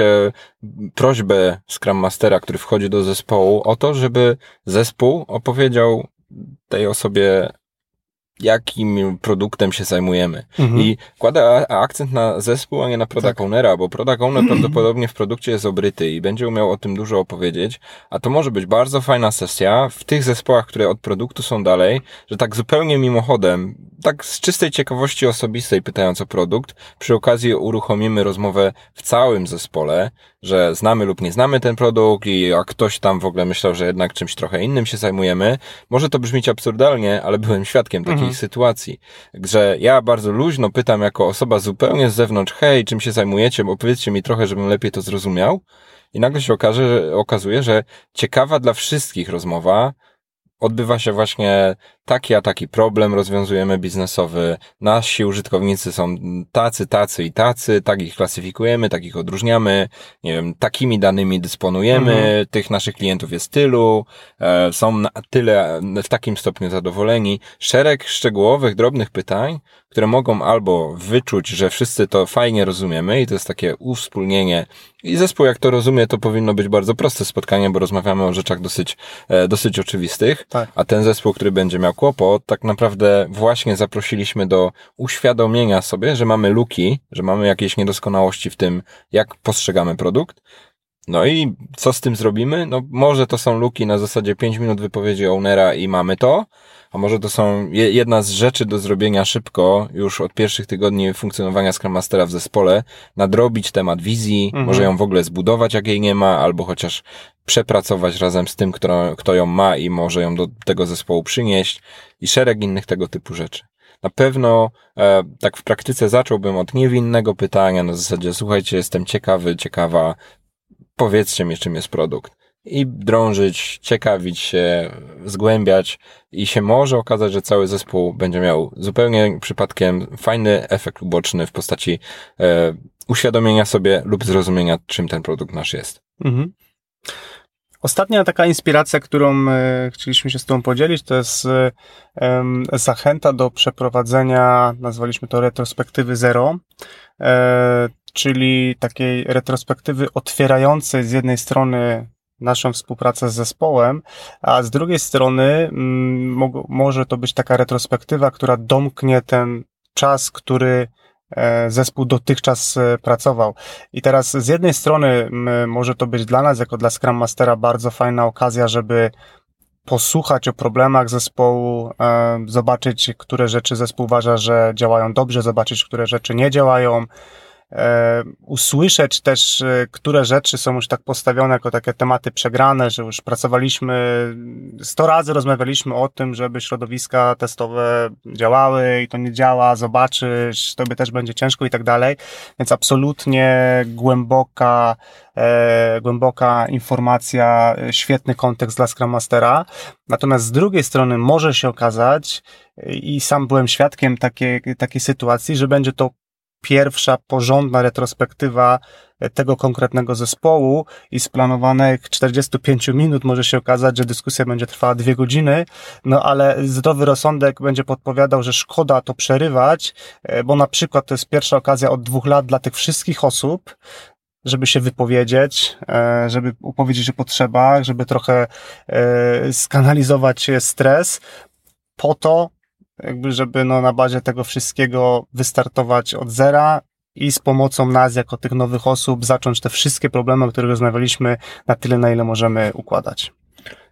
prośbę Scrum Mastera, który wchodzi do zespołu, o to, żeby zespół opowiedział tej osobie jakim produktem się zajmujemy. Mhm. I kładę akcent na zespół, a nie na product tak. ownera, bo product owner [CLEARS THROAT] prawdopodobnie w produkcie jest obryty i będzie umiał o tym dużo opowiedzieć, a to może być bardzo fajna sesja w tych zespołach, które od produktu są dalej, że tak zupełnie mimochodem, tak z czystej ciekawości osobistej pytając o produkt, przy okazji uruchomimy rozmowę w całym zespole, że znamy lub nie znamy ten produkt i jak ktoś tam w ogóle myślał, że jednak czymś trochę innym się zajmujemy. Może to brzmieć absurdalnie, ale byłem świadkiem takiej mhm. sytuacji, że ja bardzo luźno pytam jako osoba zupełnie z zewnątrz, hej, czym się zajmujecie, opowiedzcie mi trochę, żebym lepiej to zrozumiał. I nagle się okaże, okazuje, że ciekawa dla wszystkich rozmowa odbywa się właśnie taki a taki problem rozwiązujemy biznesowy. Nasi użytkownicy są tacy, tacy i tacy, tak ich klasyfikujemy, tak ich odróżniamy, nie wiem, takimi danymi dysponujemy, mhm. tych naszych klientów jest tylu, e, są na tyle w takim stopniu zadowoleni. Szereg szczegółowych, drobnych pytań, które mogą albo wyczuć, że wszyscy to fajnie rozumiemy i to jest takie uwspólnienie i zespół jak to rozumie, to powinno być bardzo proste spotkanie, bo rozmawiamy o rzeczach dosyć, e, dosyć oczywistych, tak. a ten zespół, który będzie miał kłopot, tak naprawdę właśnie zaprosiliśmy do uświadomienia sobie, że mamy luki, że mamy jakieś niedoskonałości w tym, jak postrzegamy produkt. No i co z tym zrobimy? No może to są luki na zasadzie 5 minut wypowiedzi ownera i mamy to, a może to są jedna z rzeczy do zrobienia szybko, już od pierwszych tygodni funkcjonowania Scrum Mastera w zespole, nadrobić temat wizji, mhm. może ją w ogóle zbudować, jak jej nie ma, albo chociaż przepracować razem z tym, kto, kto ją ma i może ją do tego zespołu przynieść i szereg innych tego typu rzeczy. Na pewno e, tak w praktyce zacząłbym od niewinnego pytania na zasadzie słuchajcie, jestem ciekawy, ciekawa, powiedzcie mi czym jest produkt i drążyć, ciekawić się, zgłębiać i się może okazać, że cały zespół będzie miał zupełnie przypadkiem fajny efekt uboczny w postaci e, uświadomienia sobie lub zrozumienia, czym ten produkt nasz jest. Mhm. Ostatnia taka inspiracja, którą e, chcieliśmy się z Tobą podzielić, to jest e, zachęta do przeprowadzenia, nazwaliśmy to retrospektywy zero, e, czyli takiej retrospektywy otwierającej z jednej strony naszą współpracę z zespołem, a z drugiej strony mm, może to być taka retrospektywa, która domknie ten czas, który e, zespół dotychczas e, pracował. I teraz z jednej strony może to być dla nas, jako dla Scrum Mastera, bardzo fajna okazja, żeby posłuchać o problemach zespołu, e, zobaczyć, które rzeczy zespół uważa, że działają dobrze, zobaczyć, które rzeczy nie działają, usłyszeć też, e, które rzeczy są już tak postawione jako takie tematy przegrane, że już pracowaliśmy, sto razy rozmawialiśmy o tym, żeby środowiska testowe działały i to nie działa, zobaczysz, tobie też będzie ciężko i tak dalej. Więc absolutnie głęboka, e, głęboka informacja, e, świetny kontekst dla Scrum Mastera. Natomiast z drugiej strony może się okazać, i sam byłem świadkiem takiej, takiej sytuacji, że będzie to pierwsza porządna retrospektywa tego konkretnego zespołu i z planowanych 45 minut może się okazać, że dyskusja będzie trwała dwie godziny, no ale zdrowy rozsądek będzie podpowiadał, że szkoda to przerywać, e, bo na przykład to jest pierwsza okazja od dwóch lat dla tych wszystkich osób, żeby się wypowiedzieć, e, żeby opowiedzieć o potrzebach, żeby trochę e, skanalizować stres, po to, jakby żeby no, na bazie tego wszystkiego wystartować od zera i z pomocą nas, jako tych nowych osób, zacząć te wszystkie problemy, o których rozmawialiśmy, na tyle, na ile możemy układać.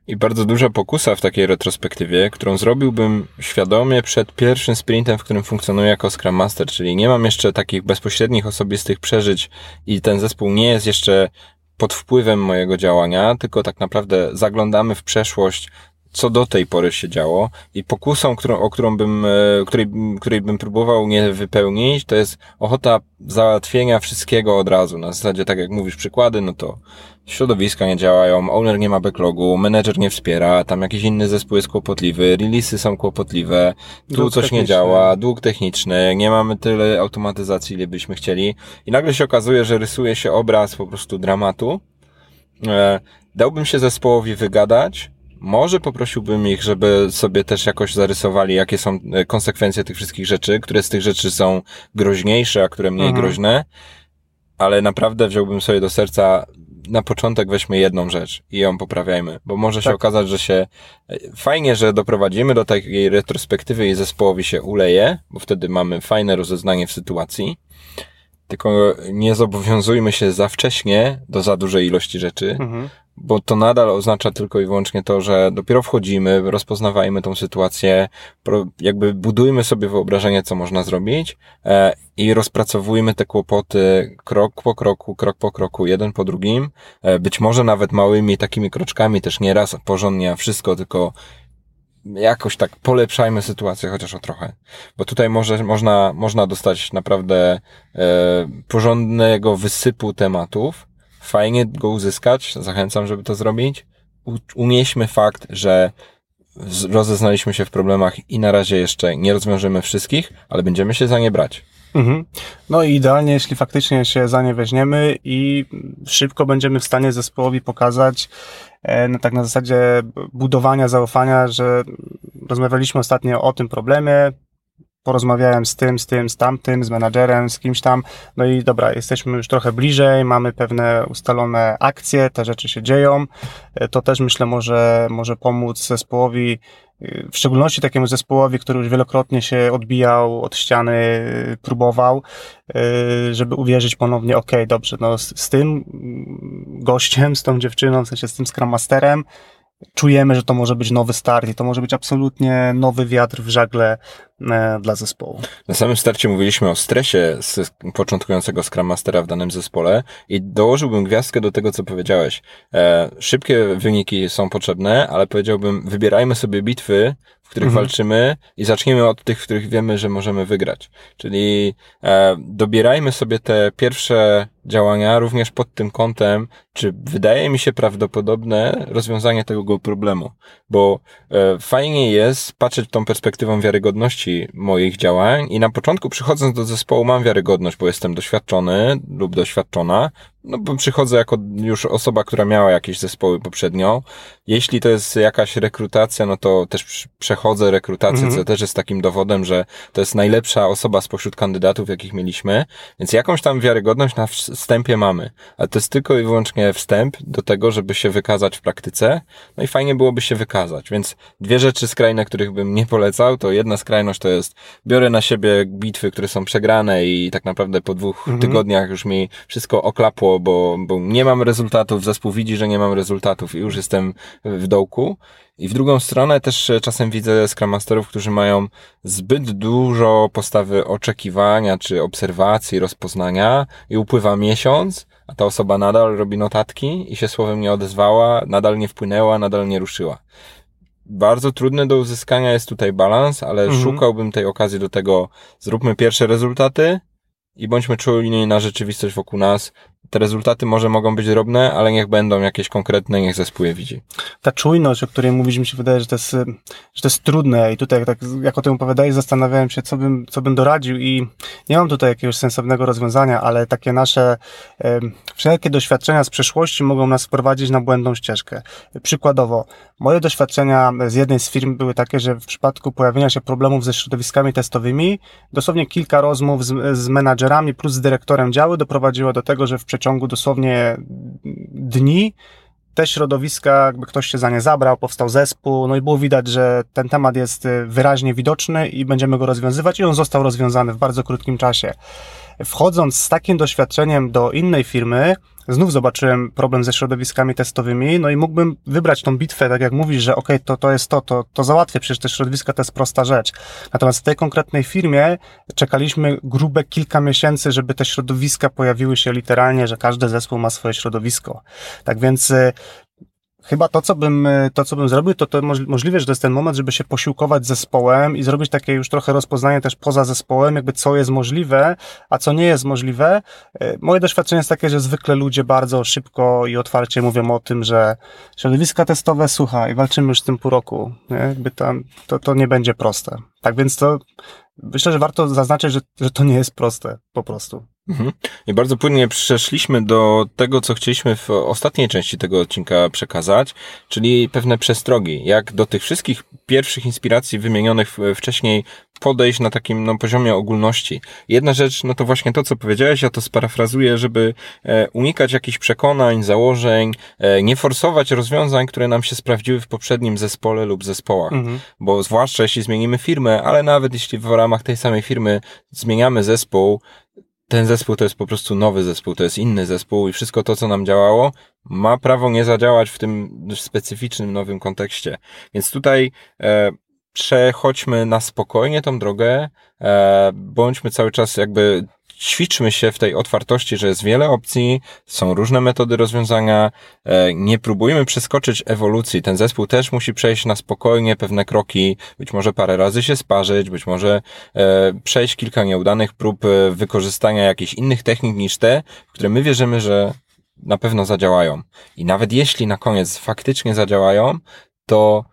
I bardzo duża pokusa w takiej retrospektywie, którą zrobiłbym świadomie przed pierwszym sprintem, w którym funkcjonuję jako Scrum Master, czyli nie mam jeszcze takich bezpośrednich osobistych przeżyć i ten zespół nie jest jeszcze pod wpływem mojego działania, tylko tak naprawdę zaglądamy w przeszłość co do tej pory się działo i pokusą, którą, o którą bym, e, której, której bym próbował nie wypełnić, to jest ochota załatwienia wszystkiego od razu. Na zasadzie, tak jak mówisz przykłady, no to środowiska nie działają, owner nie ma backlogu, menedżer nie wspiera, tam jakiś inny zespół jest kłopotliwy, releasy są kłopotliwe, tu dług coś nie działa, dług techniczny, nie mamy tyle automatyzacji, ile byśmy chcieli i nagle się okazuje, że rysuje się obraz po prostu dramatu. E, dałbym się zespołowi wygadać, może poprosiłbym ich, żeby sobie też jakoś zarysowali, jakie są e, konsekwencje tych wszystkich rzeczy, które z tych rzeczy są groźniejsze, a które mniej mhm. groźne, ale naprawdę wziąłbym sobie do serca na początek weźmy jedną rzecz i ją poprawiajmy, bo może tak. się okazać, że się e, fajnie, że doprowadzimy do takiej retrospektywy i zespołowi się uleje, bo wtedy mamy fajne rozeznanie w sytuacji, tylko nie zobowiązujmy się za wcześnie do za dużej ilości rzeczy, mhm bo to nadal oznacza tylko i wyłącznie to, że dopiero wchodzimy, rozpoznawajmy tą sytuację, jakby budujmy sobie wyobrażenie, co można zrobić e, i rozpracowujmy te kłopoty krok po kroku, krok po kroku, jeden po drugim, e, być może nawet małymi takimi kroczkami, też nie raz porządnie, a wszystko, tylko jakoś tak polepszajmy sytuację chociaż o trochę. Bo tutaj może, można, można dostać naprawdę e, porządnego wysypu tematów, fajnie go uzyskać, zachęcam, żeby to zrobić. Unieśmy fakt, że rozeznaliśmy się w problemach i na razie jeszcze nie rozwiążemy wszystkich, ale będziemy się za nie brać. Mhm. No i idealnie, jeśli faktycznie się za nie weźmiemy i szybko będziemy w stanie zespołowi pokazać, e, no tak na zasadzie budowania zaufania, że rozmawialiśmy ostatnio o tym problemie, porozmawiałem z tym, z tym, z tamtym, z menadżerem, z kimś tam, no i dobra, jesteśmy już trochę bliżej, mamy pewne ustalone akcje, te rzeczy się dzieją, e, to też myślę może, może pomóc zespołowi, e, w szczególności takiemu zespołowi, który już wielokrotnie się odbijał od ściany, e, próbował, żeby uwierzyć ponownie, ok, dobrze, no z, z tym gościem, z tą dziewczyną, w sensie z tym Scrum Masterem, czujemy, że to może być nowy start i to może być absolutnie nowy wiatr w żagle e, dla zespołu. Na samym starcie mówiliśmy o stresie z początkującego Scrum Mastera w danym zespole i dołożyłbym gwiazdkę do tego, co powiedziałeś. E, szybkie wyniki są potrzebne, ale powiedziałbym, wybierajmy sobie bitwy, w których mhm. walczymy i zacznijmy od tych, w których wiemy, że możemy wygrać. Czyli e, dobierajmy sobie te pierwsze działania również pod tym kątem, czy wydaje mi się prawdopodobne rozwiązanie tego problemu. Bo e, fajnie jest patrzeć tą perspektywą wiarygodności moich działań i na początku przychodząc do zespołu mam wiarygodność, bo jestem doświadczony lub doświadczona, no bo przychodzę jako już osoba, która miała jakieś zespoły poprzednio. Jeśli to jest jakaś rekrutacja, no to też przechodzę rekrutację, mhm. co też jest takim dowodem, że to jest najlepsza osoba spośród kandydatów, jakich mieliśmy, więc jakąś tam wiarygodność na wstępie mamy. Ale to jest tylko i wyłącznie wstęp do tego, żeby się wykazać w praktyce. No i fajnie byłoby się wykazać. Więc dwie rzeczy skrajne, których bym nie polecał, to jedna skrajność to jest biorę na siebie bitwy, które są przegrane i tak naprawdę po dwóch mhm. tygodniach już mi wszystko oklapło bo, bo nie mam rezultatów, zespół widzi, że nie mam rezultatów i już jestem w dołku. I w drugą stronę też czasem widzę Scrum Masterów, którzy mają zbyt dużo postawy oczekiwania, czy obserwacji, rozpoznania i upływa miesiąc, a ta osoba nadal robi notatki i się słowem nie odezwała, nadal nie wpłynęła, nadal nie ruszyła. Bardzo trudny do uzyskania jest tutaj balans, ale mhm. szukałbym tej okazji do tego, zróbmy pierwsze rezultaty, i bądźmy czujni na rzeczywistość wokół nas, te rezultaty może mogą być drobne, ale niech będą jakieś konkretne, niech zespół je widzi. Ta czujność, o której mówisz, mi się wydaje, że to jest, że to jest trudne i tutaj tak, jak o tym opowiadałeś, zastanawiałem się, co bym, co bym doradził i nie mam tutaj jakiegoś sensownego rozwiązania, ale takie nasze wszelkie doświadczenia z przeszłości mogą nas wprowadzić na błędną ścieżkę. Przykładowo, moje doświadczenia z jednej z firm były takie, że w przypadku pojawienia się problemów ze środowiskami testowymi, dosłownie kilka rozmów z, z menadżerami plus z dyrektorem działu doprowadziło do tego, że w przeciągu dosłownie dni te środowiska, jakby ktoś się za nie zabrał, powstał zespół, no i było widać, że ten temat jest y, wyraźnie widoczny i będziemy go rozwiązywać i on został rozwiązany w bardzo krótkim czasie. Wchodząc z takim doświadczeniem do innej firmy, znów zobaczyłem problem ze środowiskami testowymi, no i mógłbym wybrać tą bitwę, tak jak mówisz, że okay, to, to jest to, to, to załatwię, przecież te środowiska to jest prosta rzecz. Natomiast w tej konkretnej firmie czekaliśmy grube kilka miesięcy, żeby te środowiska pojawiły się literalnie, że każdy zespół ma swoje środowisko. Tak więc y, chyba to, co bym, to, co bym zrobił, to, to możliwe, że to jest ten moment, żeby się posiłkować zespołem i zrobić takie już trochę rozpoznanie też poza zespołem, jakby co jest możliwe, a co nie jest możliwe. E, moje doświadczenie jest takie, że zwykle ludzie bardzo szybko i otwarcie mówią o tym, że środowiska testowe, słuchaj, walczymy już z tym pół roku, nie? Jakby tam, to, to nie będzie proste. Tak więc to myślę, że warto zaznaczyć, że, że to nie jest proste, po prostu. Mhm. I bardzo płynnie przeszliśmy do tego, co chcieliśmy w ostatniej części tego odcinka przekazać, czyli pewne przestrogi, jak do tych wszystkich pierwszych inspiracji wymienionych wcześniej podejść na takim no, poziomie ogólności. Jedna rzecz, no to właśnie to, co powiedziałeś, ja to sparafrazuję, żeby e, unikać jakichś przekonań, założeń, e, nie forsować rozwiązań, które nam się sprawdziły w poprzednim zespole lub zespołach. Mhm. Bo zwłaszcza jeśli zmienimy firmę, ale nawet jeśli w ramach tej samej firmy zmieniamy zespół, ten zespół to jest po prostu nowy zespół, to jest inny zespół i wszystko to, co nam działało, ma prawo nie zadziałać w tym specyficznym, nowym kontekście. Więc tutaj e, przechodźmy na spokojnie tą drogę, e, bądźmy cały czas jakby ćwiczmy się w tej otwartości, że jest wiele opcji, są różne metody rozwiązania, e, nie próbujmy przeskoczyć ewolucji. Ten zespół też musi przejść na spokojnie pewne kroki, być może parę razy się sparzyć, być może e, przejść kilka nieudanych prób e, wykorzystania jakichś innych technik niż te, które my wierzymy, że na pewno zadziałają. I nawet jeśli na koniec faktycznie zadziałają, to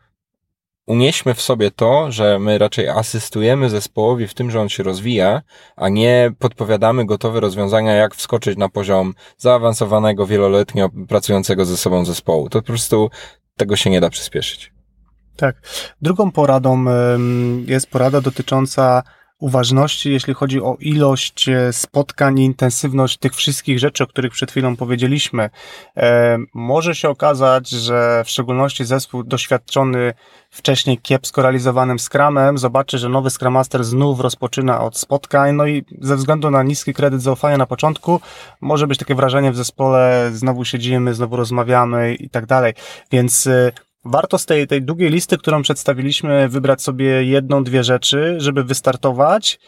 unieśmy w sobie to, że my raczej asystujemy zespołowi w tym, że on się rozwija, a nie podpowiadamy gotowe rozwiązania, jak wskoczyć na poziom zaawansowanego, wieloletnio pracującego ze sobą zespołu. To po prostu tego się nie da przyspieszyć. Tak. Drugą poradą jest porada dotycząca uważności, jeśli chodzi o ilość e, spotkań i intensywność tych wszystkich rzeczy, o których przed chwilą powiedzieliśmy. E, może się okazać, że w szczególności zespół doświadczony wcześniej kiepsko realizowanym Scrumem zobaczy, że nowy Scrum Master znów rozpoczyna od spotkań, no i ze względu na niski kredyt zaufania na początku może być takie wrażenie w zespole, znowu siedzimy, znowu rozmawiamy i tak dalej. Więc e, warto z tej, tej długiej listy, którą przedstawiliśmy, wybrać sobie jedną, dwie rzeczy, żeby wystartować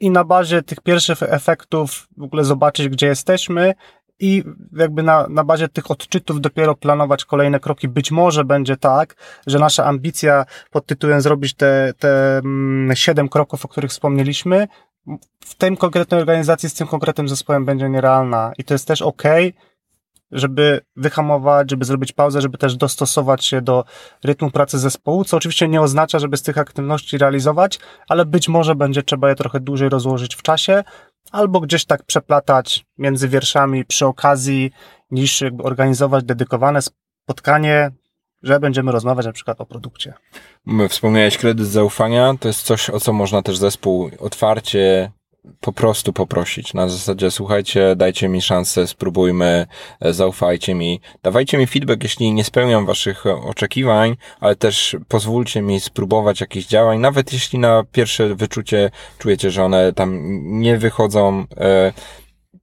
i na bazie tych pierwszych efektów w ogóle zobaczyć, gdzie jesteśmy i jakby na, na bazie tych odczytów dopiero planować kolejne kroki. Być może będzie tak, że nasza ambicja pod tytułem zrobić te, te mm, siedem kroków, o których wspomnieliśmy, w tej konkretnej organizacji z tym konkretnym zespołem będzie nierealna i to jest też ok, żeby wyhamować, żeby zrobić pauzę, żeby też dostosować się do rytmu pracy zespołu, co oczywiście nie oznacza, żeby z tych aktywności realizować, ale być może będzie trzeba je trochę dłużej rozłożyć w czasie, albo gdzieś tak przeplatać między wierszami przy okazji, niż jakby organizować dedykowane spotkanie, że będziemy rozmawiać na przykład o produkcie. Wspomniałeś kredyt zaufania, to jest coś, o co można też zespół otwarcie po prostu poprosić. Na zasadzie, słuchajcie, dajcie mi szansę, spróbujmy, e, zaufajcie mi, dawajcie mi feedback, jeśli nie spełniam waszych oczekiwań, ale też pozwólcie mi spróbować jakichś działań, nawet jeśli na pierwsze wyczucie czujecie, że one tam nie wychodzą, e,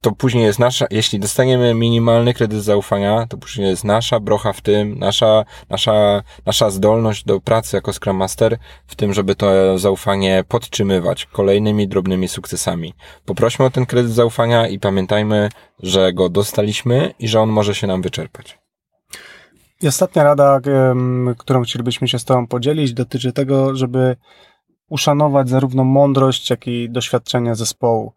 to później jest nasza, jeśli dostaniemy minimalny kredyt zaufania, to później jest nasza brocha w tym, nasza, nasza, nasza zdolność do pracy jako Scrum Master w tym, żeby to zaufanie podtrzymywać kolejnymi drobnymi sukcesami. Poprośmy o ten kredyt zaufania i pamiętajmy, że go dostaliśmy i że on może się nam wyczerpać. I ostatnia rada, którą chcielibyśmy się z Tobą podzielić, dotyczy tego, żeby uszanować zarówno mądrość, jak i doświadczenia zespołu.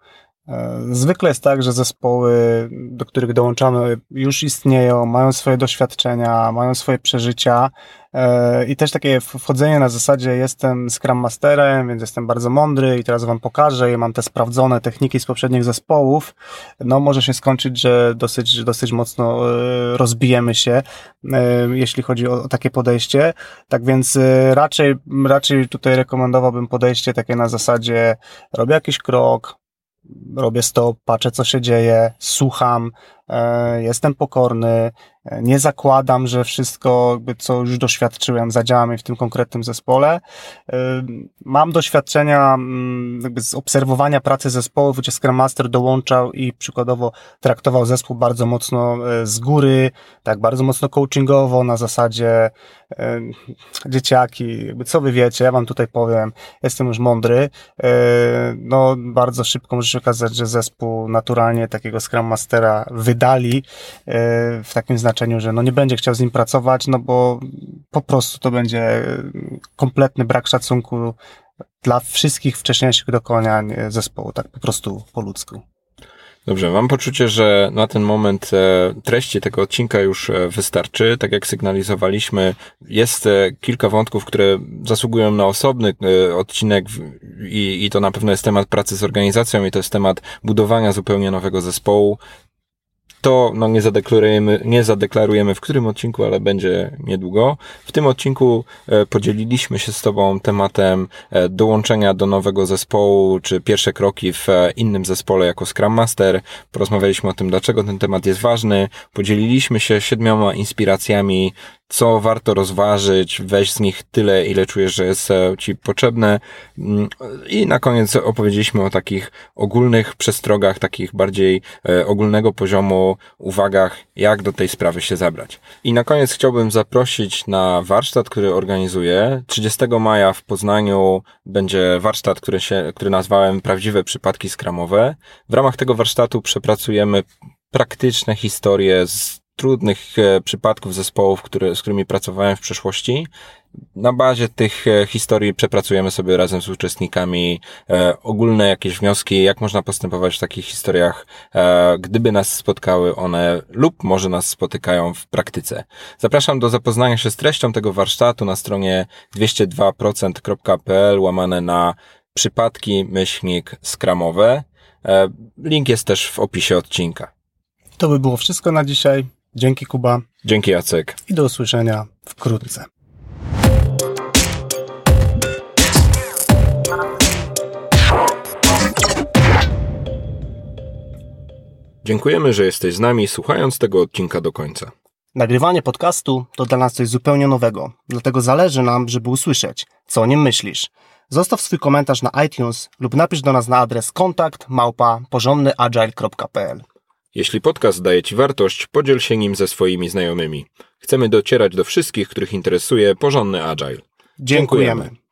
E, zwykle jest tak, że zespoły, do których dołączamy, już istnieją, mają swoje doświadczenia, mają swoje przeżycia e, i też takie wchodzenie na zasadzie jestem Scrum Masterem, więc jestem bardzo mądry i teraz wam pokażę i mam te sprawdzone techniki z poprzednich zespołów, no może się skończyć, że dosyć, dosyć mocno e, rozbijemy się, jeśli chodzi o takie podejście. Tak więc raczej, raczej tutaj rekomendowałbym podejście takie na zasadzie robię jakiś krok, robię stop, patrzę co się dzieje, słucham, jestem pokorny, e, nie zakładam, że wszystko, jakby, co już doświadczyłem, zadziała mi w tym konkretnym zespole. E, mam doświadczenia mm, jakby z obserwowania pracy zespołów, gdzie Scrum Master dołączał i przykładowo traktował zespół bardzo mocno z góry, tak bardzo mocno coachingowo, na zasadzie dzieciaki, jakby co wy wiecie, ja wam tutaj powiem, jestem już mądry, no bardzo szybko może się okazać, że zespół naturalnie takiego Scrum Mastera wyda wydali w takim znaczeniu, że no nie będzie chciał z nim pracować, no bo po prostu to będzie kompletny brak szacunku dla wszystkich wcześniejszych dokonań zespołu, tak po prostu po ludzku. Dobrze, mam poczucie, że na ten moment e, treści tego odcinka już e, wystarczy. Tak jak sygnalizowaliśmy, jest e, kilka wątków, które zasługują na osobny odcinek i, i to na pewno jest temat pracy z organizacją i to jest temat budowania zupełnie nowego zespołu to no, nie, zadeklarujemy, nie zadeklarujemy w którym odcinku, ale będzie niedługo. W tym odcinku e, podzieliliśmy się z Tobą tematem e, dołączenia do nowego zespołu, czy pierwsze kroki w e, innym zespole jako Scrum Master. Porozmawialiśmy o tym, dlaczego ten temat jest ważny. Podzieliliśmy się siedmioma inspiracjami co warto rozważyć, weź z nich tyle, ile czujesz, że jest e, ci potrzebne. Mm, I na koniec opowiedzieliśmy o takich ogólnych przestrogach, takich bardziej e, ogólnego poziomu uwagach, jak do tej sprawy się zabrać. I na koniec chciałbym zaprosić na warsztat, który organizuję. 30 maja w Poznaniu będzie warsztat, który się, który nazwałem Prawdziwe przypadki skramowe. W ramach tego warsztatu przepracujemy praktyczne historie z trudnych e, przypadków zespołów, które, z którymi pracowałem w przeszłości. Na bazie tych e, historii przepracujemy sobie razem z uczestnikami e, ogólne jakieś wnioski, jak można postępować w takich historiach, gdyby nas spotkały one lub może nas spotykają w praktyce. Zapraszam do zapoznania się z treścią tego warsztatu na stronie 202%.pl łamane na przypadki myślnik skramowe. Link jest też w opisie odcinka. To by było wszystko na dzisiaj. Dzięki Kuba. Dzięki Jacek. I do usłyszenia wkrótce. Dziękujemy, że jesteś z nami słuchając tego odcinka do końca. Nagrywanie podcastu to dla nas coś zupełnie nowego, dlatego zależy nam, żeby usłyszeć, co o nim myślisz. Zostaw swój komentarz na iTunes lub napisz do nas na adres kontakt małpa porządnyagile.pl. Jeśli podcast daje Ci wartość, podziel się nim ze swoimi znajomymi. Chcemy docierać do wszystkich, których interesuje porządny agile. Dziękujemy. Dziękujemy.